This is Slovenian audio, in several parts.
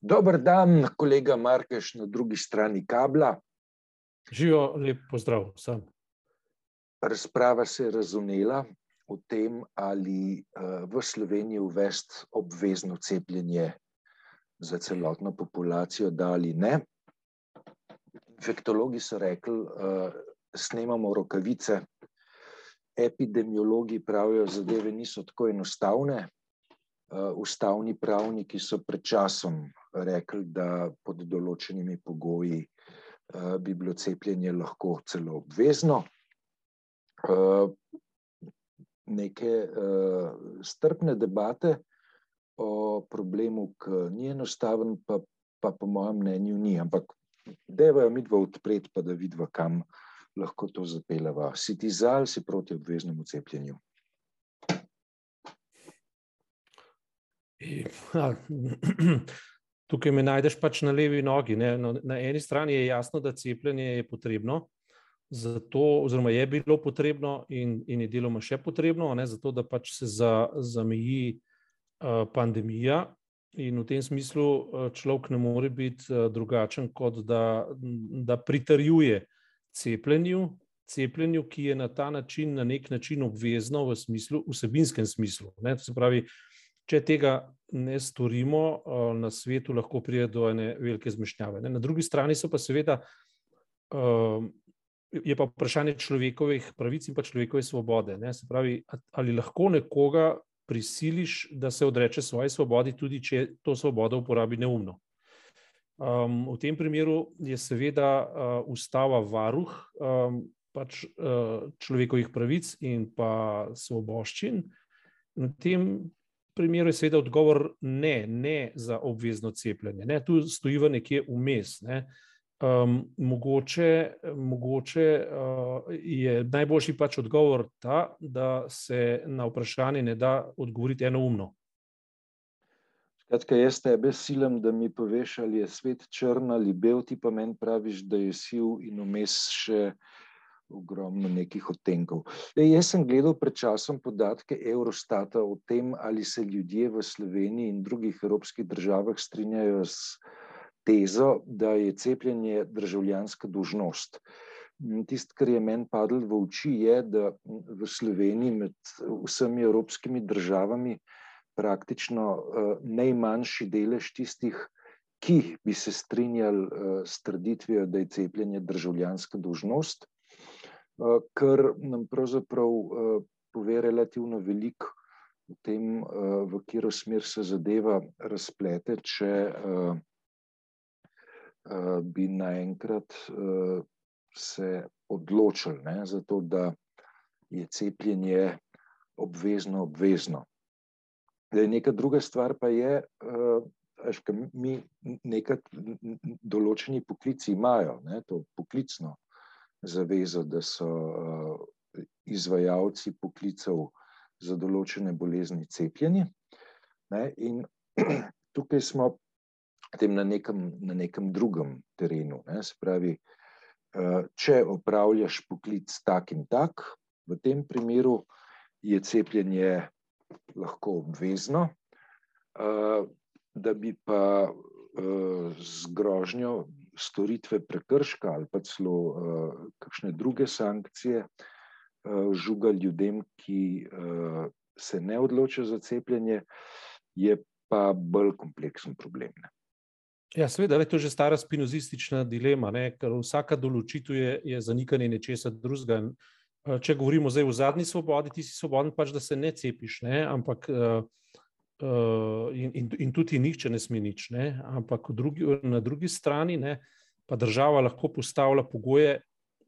Dober dan, kolega Markeš na drugi strani kabla. Živijo, lep pozdrav vsem. Razprava se je razumela o tem, ali v Sloveniji uvesti obvezno cepljenje za celotno populacijo, da ali ne. Infektologi so rekli, snemamo rokavice, epidemiologi pravijo, zadeve niso tako enostavne. Ustavni pravniki so pred časom rekli, da pod določenimi pogoji bi bilo cepljenje lahko celo obvezno. Neke strpne debate o problemu, ki ni enostaven, pa, pa po mojem mnenju ni, ampak dajva jo midva odpreti, pa da vidiva, kam lahko to zapeljeva. Si ti za ali si proti obveznemu cepljenju? Tukaj me najdeš pač na levi nogi. Ne. Na eni strani je jasno, da cepljenje je potrebno, zato, oziroma je bilo potrebno in, in je deloma še potrebno, ne, zato da pač se za, zameji uh, pandemija. In v tem smislu človek ne more biti drugačen, kot da, da pritrjuje cepljenju, cepljenju, ki je na ta način, na nek način obvezno v smislu, vsebinskem smislu. Ne, se pravi, če tega ne storimo, na svetu lahko pride do ene velike zmešnjave. Na drugi strani so pa seveda, je pa vprašanje človekovih pravic in pa človekove svobode. Ne. Se pravi, ali lahko nekoga prisiliš, da se odreče svoji svobodi, tudi če to svobodo uporabi neumno. Um, v tem primeru je seveda uh, ustava varuh um, pač, uh, človekovih pravic in pa svoboščin. In v tem primeru je seveda odgovor ne, ne za obvezno cepljenje. Ne. Tu stojiva nekje vmes. Ne. Um, mogoče mogoče uh, je najboljši pač odgovor ta, da se na vprašanje ne da odgovoriti enoumno. Skratka, jaz tebe silam, da mi poveš, ali je svet črn ali bel, ti pa meni praviš, da je siv in vmes še ogromno nekih odtenkov. E, jaz sem gledal pred časom podatke Eurostata o tem, ali se ljudje v Sloveniji in drugih evropskih državah strinjajo s tezo, da je cepljenje državljanska dožnost. Tisto, kar je meni padlo v oči, je, da v Sloveniji med vsemi evropskimi državami praktično najmanjši delež tistih, ki bi se strinjali s trditvijo, da je cepljenje državljanska dožnost. Eh, kar nam pravzaprav eh, pove relativno veliko o tem, eh, v katero smer se zadeva razplete, če bi naenkrat se odločili ne, za to, da je cepljenje obvezno, obvezno. Neka druga stvar pa je, da mi nekaj določeni poklici imajo, ne, to poklicno zavezo, da so izvajalci poklicev za določene bolezni cepljeni. In tukaj smo na nekem, na nekem drugem terenu. Ne? Se pravi, če opravljaš poklic tak in tak, v tem primeru je cepljenje lahko obvezno, da bi pa z grožnjo storitve prekrška ali pa celo uh, kakšne druge sankcije uh, žuga ljudem, ki uh, se ne odločijo za cepljenje, je pa bolj kompleksen problem. Ne. Ja, seveda, je to že stara spinozistična dilema, ne, ker vsaka določitev je, je zanikanje nečesa drugega. Če govorimo zdaj o zadnji svobodi, ti si svoboden, pač, da se ne cepiš, ne, ampak uh, uh, in, in, in tudi nihče ne sme nič. Ne? Ampak drugi, na drugi strani ne, pa država lahko postavlja pogoje,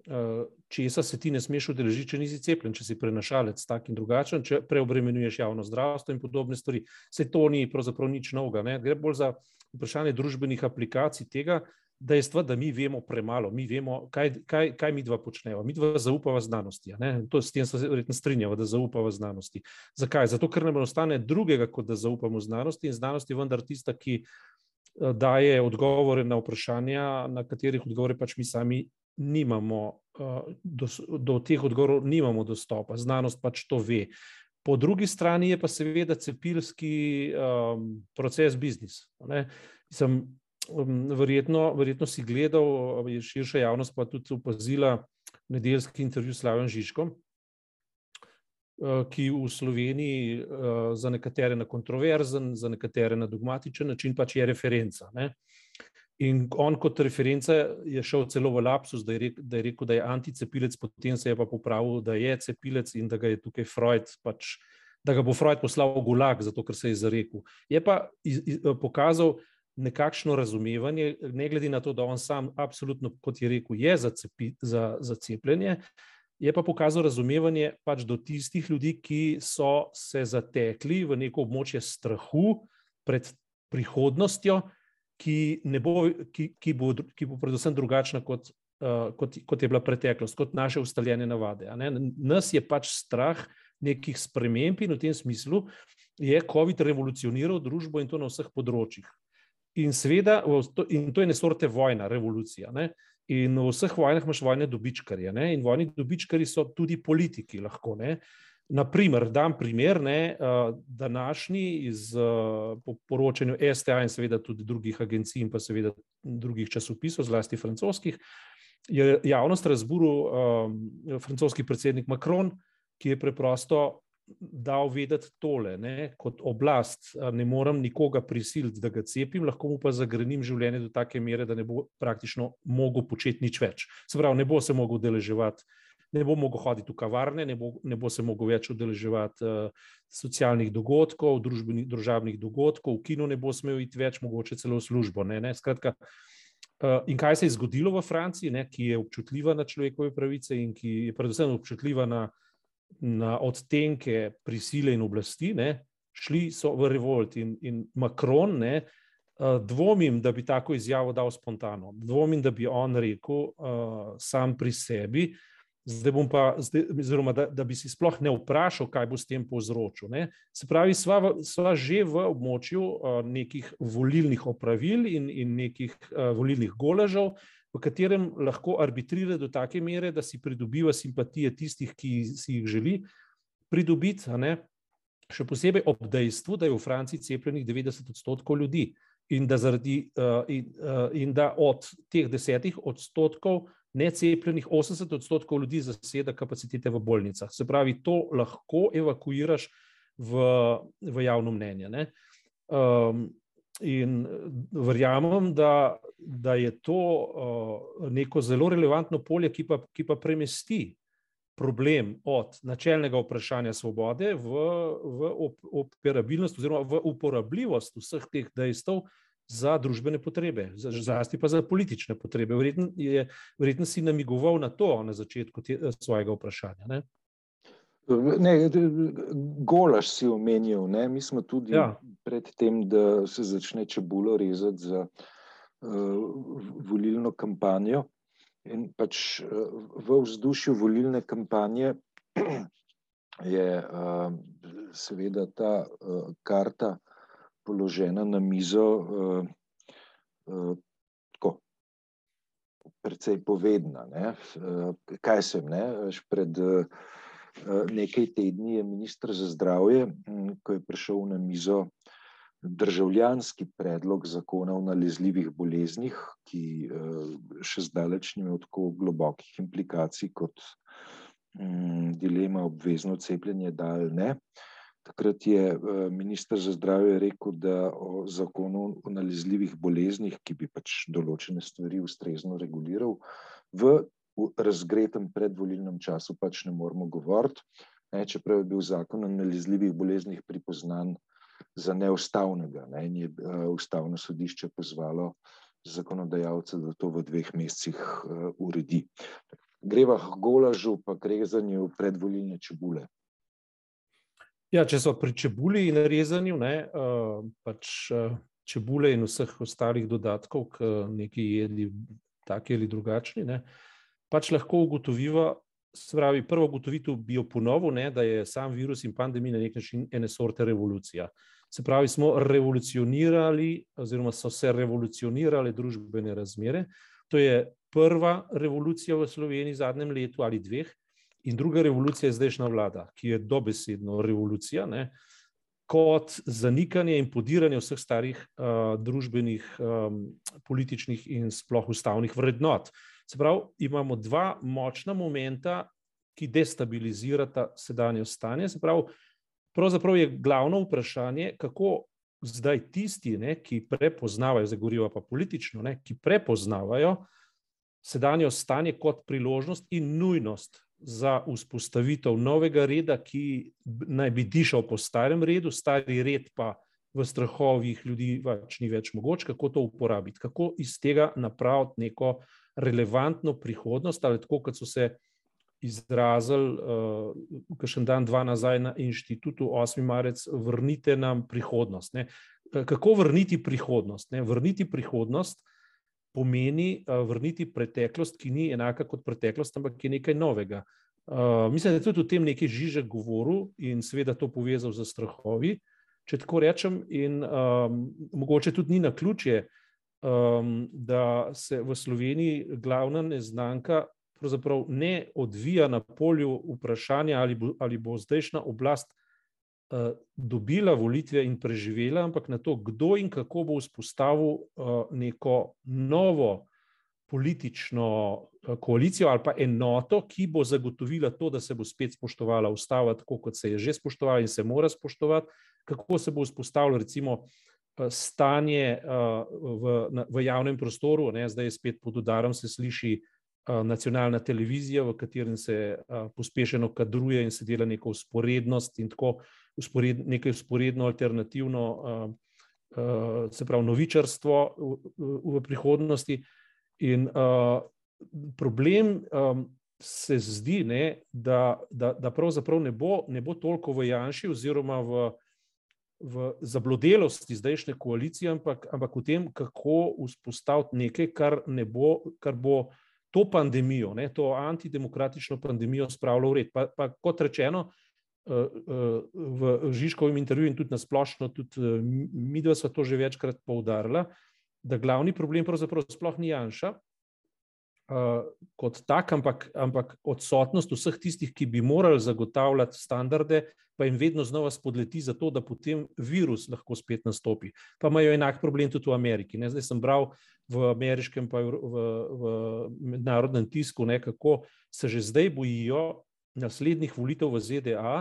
uh, česa se ti ne smeš udeležiti, če nisi cepljen, če si prenašalec tak in drugačen, če preobremenjuješ javno zdravstvo in podobne stvari. Se to ni pravzaprav nič novega. Ne? Gre bolj za vprašanje družbenih aplikacij tega, dejstva, da mi vemo premalo, mi vemo, kaj, kaj, kaj mi dva počnemo. Mi dva zaupamo znanosti. To, s tem se verjetno strinjamo, da zaupamo znanosti. Zakaj? Zato, ker nam ostane drugega, kot da zaupamo znanosti in znanost je vendar tista, ki eh, daje odgovore na vprašanja, na katerih odgovore pač mi sami nimamo, eh, do, do teh odgovorov nimamo dostopa. Znanost pač to ve. Po drugi strani je pa seveda cepilski um, proces biznis. Um, verjetno, verjetno si gledal, je širša javnost pa tudi opazila nedeljski intervju s Slavjem Žižkom, uh, ki v Sloveniji uh, za nekatere na kontroverzen, za nekatere na dogmatičen način pač je referenca. Ne? In on kot referenca je šel celo v lapsus, da je, rekel, da je rekel, da je anticepilec, potem se je pa popravil, da je cepilec in da ga je tukaj Freud, pač, da ga bo Freud poslal v gulag, zato ker se je zarekel. Je pa iz, iz, pokazal nekakšno razumevanje, ne glede na to, da on sam, absolutno, kot je rekel, je za, cepi, za, za cepljenje. Je pa pokazal razumevanje pač do tistih ljudi, ki so se zatekli v neko območje strahu pred prihodnostjo, ki, bo, ki, ki, bo, ki bo predvsem drugačna kot, uh, kot, kot je bila preteklost, kot naše ustaljene navade. Nas je pač strah nekih sprememb in v tem smislu je COVID revolucioniral družbo in to na vseh področjih. In seveda, in to je nesorte vojna, revolucija. Ne? In v vseh vojnah imaš vojne dobičkarje. Ne? In vojni dobičkari so tudi politiki, lahko. Ne? Naprimer, dam primer, ne, današnji iz po poročanju STA in seveda tudi drugih agencij in pa seveda drugih časopisov, zlasti francoskih, je javnost razburil um, francoski predsednik Macron, ki je preprosto dal vedeti tole, ne, kot oblast ne morem nikoga prisiliti, da ga cepim, lahko mu pa zagrenim življenje do take mere, da ne bo praktično mogel početi nič več. Se pravi, ne bo se mogel deleževati ne bo mogel hoditi v kavarne, ne bo, ne bo se mogel več udeleževati uh, socialnih dogodkov, družbenih, družabnih dogodkov, v kino ne bo smel iti več, mogoče celo v službo. Ne, ne? Skratka, uh, in kaj se je zgodilo v Franciji, ne, ki je občutljiva na človekove pravice in ki je predvsem občutljiva na, na odtenke prisile in oblasti, ne? šli so v revolt in, in Macron. Ne, Uh, dvomim, da bi tako izjavo dal spontano. Dvomim, da bi on rekel uh, sam pri sebi, uh, Zdaj bom pa, zdaj, oziroma, da, da bi si sploh ne vprašal, kaj bo s tem povzročil. Ne? Se pravi, sva, sva že v območju uh, nekih volilnih opravil in, in nekih uh, volilnih goležev, v katerem lahko arbitrira do take mere, da si pridobiva simpatije tistih, ki si jih želi pridobiti. Še posebej ob dejstvu, da je v Franciji cepljenih 90 odstotkov ljudi in da, zaradi, uh, in, uh, in da od teh desetih odstotkov necepljenih 80 odstotkov ljudi zaseda kapacitete v bolnicah. Se pravi, to lahko evakuiraš v, v javno mnenje. Um, in verjamem, da, da je to uh, neko zelo relevantno polje, ki pa, ki pa premesti problem od načelnega vprašanja svobode v, v operabilnost oziroma v uporabljivost vseh teh dejstev za družbene potrebe, zlasti pa za politične potrebe. Verjetno, je, verjetno si namigoval na to na začetku te, svojega vprašanja. Ne? Ne, golaž si omenil. Ne? Mi smo tudi ja. pred tem, da se začne čebulo rezati za uh, volilno kampanjo. In pač uh, v vzdušju volilne kampanje je uh, seveda ta uh, karta položena na mizo, uh, uh, tako, precej povedna. Ne? Uh, kaj sem? Ne? Pred uh, nekaj tedni je ministr za zdravje, um, ko je prišel na mizo državljanski predlog zakona o nalezljivih boleznih, ki uh, še zdaleč nima tako globokih implikacij kot um, dilema obvezno cepljenje, da ali ne. Takrat je eh, ministr za zdravje rekel, da o zakonu o nalezljivih boleznih, ki bi pač določene stvari ustrezno reguliral, v razgretem predvolilnem času pač ne moramo govoriti. Čeprav je bil zakon o nalezljivih boleznih pripoznan za neustavnega ne, in je uh, ustavno sodišče pozvalo zakonodajalce, da to v dveh mesecih uh, uredi. Greva k golažu, pa k rezanju predvolilne čebule. Ja, če so pri čebuli in rezanju, ne, uh, pač uh, čebule in vseh ostalih dodatkov, ki neki jedi, taki ali drugačni, ne, pač lahko ugotoviva, spravi, prvo ugotovitev bi jo ponovil, ne, da je sam virus in pandemija na nek način ene sorte revolucija. Se pravi, smo revolucionirali, oziroma so se revolucionirale družbene razmere. To je prva revolucija v Sloveniji v zadnjem letu ali dveh, In druga revolucija je zdajšnja vlada, ki je dobesedno revolucija, ne, kot zanikanje in podiranje vseh starih uh, družbenih, um, političnih in sploh ustavnih vrednot. Se pravi, imamo dva močna momenta, ki destabilizirata sedanje stanje. Se pravi, pravzaprav je glavno vprašanje, kako zdaj tisti, ne, ki prepoznavajo, zdaj govorijo pa politično, ne, ki prepoznavajo sedanje stanje kot priložnost in nujnost za vzpostavitev novega reda, ki naj bi dišal po starem redu, stari red pa v strahovih ljudi pač ni več mogoč, kako to uporabiti, kako iz tega napraviti neko relevantno prihodnost, ali tako, kot so se izrazili, uh, kakšen dan, dva nazaj na inštitutu, 8. marec, vrnite nam prihodnost. Ne? Kako vrniti prihodnost? Ne? Vrniti prihodnost pomeni uh, vrniti preteklost, ki ni enaka kot preteklost, ampak je nekaj novega. Uh, mislim, da je tudi o tem nekaj žižek govoril in seveda to povezal z strahovi, če tako rečem, in um, mogoče tudi ni na ključje, um, da se v Sloveniji glavna neznanka pravzaprav ne odvija na polju vprašanja, ali bo, ali bo zdajšnja oblast uh, dobila volitve in preživela, ampak na to, kdo in kako bo vzpostavil uh, neko novo politično uh, koalicijo ali pa enoto, ki bo zagotovila to, da se bo spet spoštovala ustava, tako kot se je že spoštovala in se mora spoštovati, kako se bo vzpostavilo recimo. Stanje uh, v, v javnem prostoru, ne, zdaj je spet pod udarom, se sliši uh, nacionalna televizija, v katerem se pospešeno kadruje in se dela neko usporednost in tako uspored, nekaj usporedno, alternativno, se pravi, novičarstvo v, v prihodnosti. In problem se zdi, ne, da, da, da pravzaprav ne bo, ne bo toliko v Janši oziroma v. V zablodelosti zdajšnje koalicije, ampak, ampak v tem, kako vzpostaviti nekaj, kar, ne bo, kar bo to pandemijo, ne, to antidemokratično pandemijo spravilo v red. Pa, pa kot rečeno, eh, eh, v Žižkovem intervjuju in tudi na splošno, tudi eh, mi dva smo to že večkrat poudarila, da glavni problem pravzaprav sploh ni Janša kot tak, ampak, ampak odsotnost vseh tistih, ki bi morali zagotavljati standarde, pa jim vedno znova spodleti za to, da potem virus lahko spet nastopi. Pa imajo enak problem tudi v Ameriki. Ne. Zdaj sem bral v ameriškem, pa v, v mednarodnem tisku, ne, kako se že zdaj bojijo naslednjih volitev v ZDA,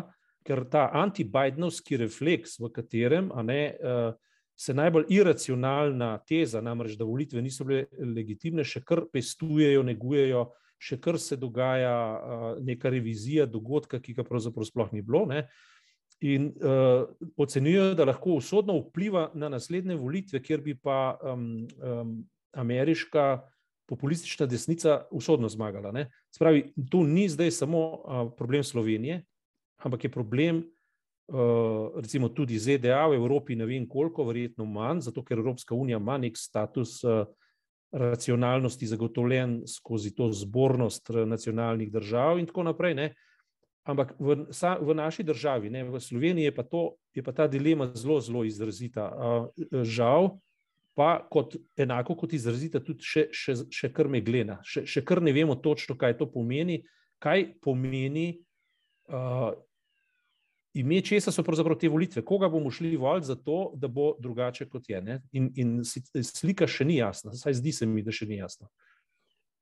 ker ta anti-Bidenovski refleks, v katerem ne, uh, se najbolj iracionalna teza, namreč da volitve niso bile legitimne, še kar pestujejo, negujejo, še kar se dogaja uh, neka revizija dogodka, ki ga pravzaprav sploh ni bilo. Ne, In uh, ocenjujejo, da lahko usodno vpliva na naslednje volitve, kjer bi pa um, um, ameriška populistična desnica usodno zmagala. Spravi, to ni zdaj samo uh, problem Slovenije, ampak je problem uh, recimo tudi ZDA v Evropi, ne vem koliko, verjetno manj, zato ker Evropska unija ima nek status uh, racionalnosti zagotovljen skozi to zbornost nacionalnih držav in tako naprej. Ne? Ampak v, sa, v naši državi, ne, v Sloveniji, je pa, to, je pa ta dilema zelo, zelo izrazita. Uh, žal, pa kot, enako kot izrazita, tudi še, še, še kar meglena. Še, še kar ne vemo točno, kaj to pomeni, kaj pomeni uh, ime, česa so pravzaprav te volitve, koga bomo šli voliti za to, da bo drugače kot je. In, in slika še ni jasna, saj zdi se mi, da še ni jasna.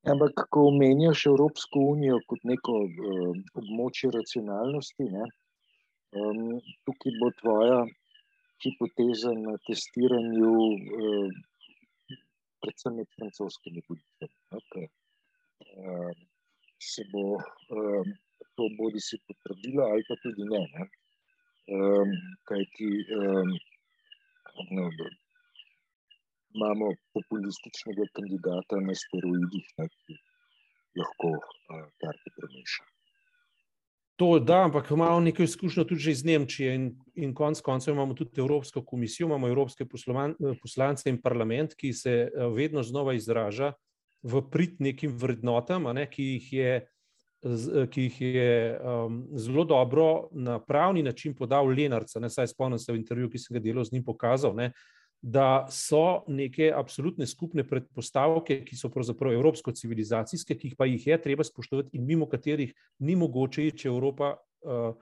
Ampak, ko omenjaš Evropsko unijo kot neko uh, območje racionalnosti, ne, um, tukaj bo tvoja hipoteza na testiranju, eh, predvsem med francoskimi volitvami. Eh, se bo eh, to bodi si potrdilo, ali pa tudi ne. ne? Kaj ti no, imamo populističnega kandidata na steroidih, ne, ki lahko karte premeša. To, da, ampak imamo nekaj izkušnjo tudi iz Nemčije in, in konec koncev imamo tudi Evropsko komisijo, imamo evropske poslance in parlament, ki se vedno znova izraža v prid nekim vrednotam, ne, ki jih je, ki jih je um, zelo dobro na pravni način podal Lenarc. Saj spomnim se v intervjuju, ki sem ga delal z njim pokazal. Ne, da so neke absolutne skupne predpostavke, ki so pravzaprav evropsko-civilizacijske, ki pa jih je treba spoštovati in mimo katerih ni mogoče če Evropa. Uh,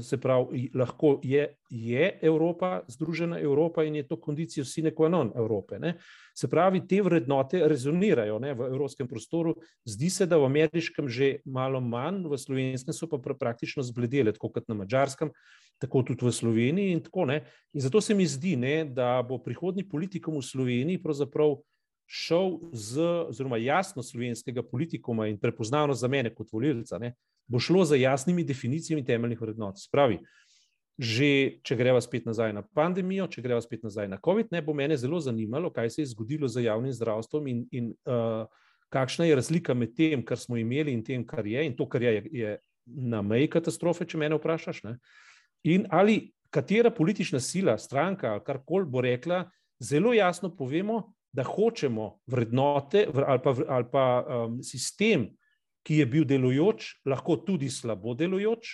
se pravi, lahko je, je Evropa, združena Evropa in je to kondicijo sine qua non Evrope. Ne? Se pravi, te vrednote rezonirajo ne, v evropskem prostoru, zdi se, da v ameriškem že malo manj, v slovenskem so pa praktično zbledele, tako kot na mačarskem, tako tudi v Sloveniji. In, tako, in zato se mi zdi, ne, da bo prihodni politikom v Sloveniji pravzaprav. Šel z, oziroma jasno slovenskega politikuma in prepoznavno za mene kot volilca, ne, bo šlo za jasnimi definicijami temeljnih vrednot. Spravi, že če greva spet nazaj na pandemijo, če greva spet nazaj na COVID, ne bo mene zelo zanimalo, kaj se je zgodilo z javnim zdravstvom in, in uh, kakšna je razlika med tem, kar smo imeli in tem, kar je, in to, kar je, je na meji katastrofe, če me vprašaš. Ne? In ali katera politična sila, stranka ali karkoli bo rekla, zelo jasno povemo, da hočemo vrednote ali pa, ali pa um, sistem, ki je bil delujoč, lahko tudi slabo delujoč,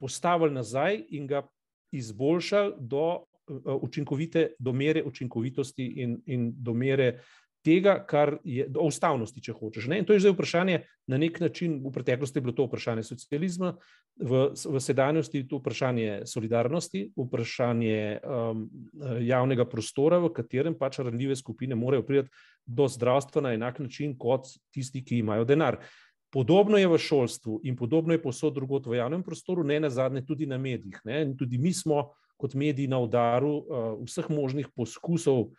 postavili nazaj in ga izboljšali do učinkovite, do mere učinkovitosti in, in do mere tega, kar je do ustavnosti, če hočeš. Ne? In to je zdaj vprašanje, na nek način, v preteklosti je bilo to vprašanje socializma, v, v sedanjosti je to vprašanje solidarnosti, vprašanje um, javnega prostora, v katerem pač ranljive skupine morajo priti do zdravstva na enak način kot tisti, ki imajo denar. Podobno je v šolstvu in podobno je posod drugot v javnem prostoru, ne na zadnje tudi na medijih. Ne? Tudi mi smo kot mediji na udaru uh, vseh možnih poskusov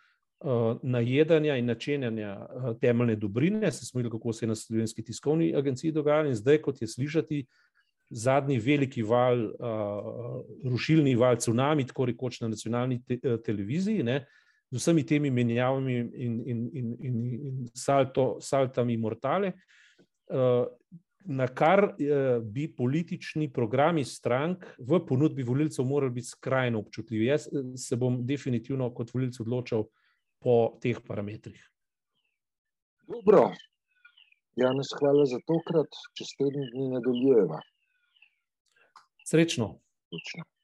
najedanja in načenjanja uh, temeljne dobrine. Se smo videli, kako se je na slovenski tiskovni agenciji dogajalo in zdaj, kot je slišati, zadnji veliki val, uh, rušilni val, tsunami, tako rekoč na nacionalni te, uh, televiziji. Ne? Z vsemi temi menjavami in, in, in, in, in salto, saltami mortale, uh, Eh, na kar eh, bi politični programi strank v ponudbi volilcev morali biti skrajno občutljivi. Jaz eh, se bom definitivno kot volilec odločal po teh parametrih. Dobro. Janes, hvala za tokrat. Čez teden dni nadaljujeva. Srečno. Srečno.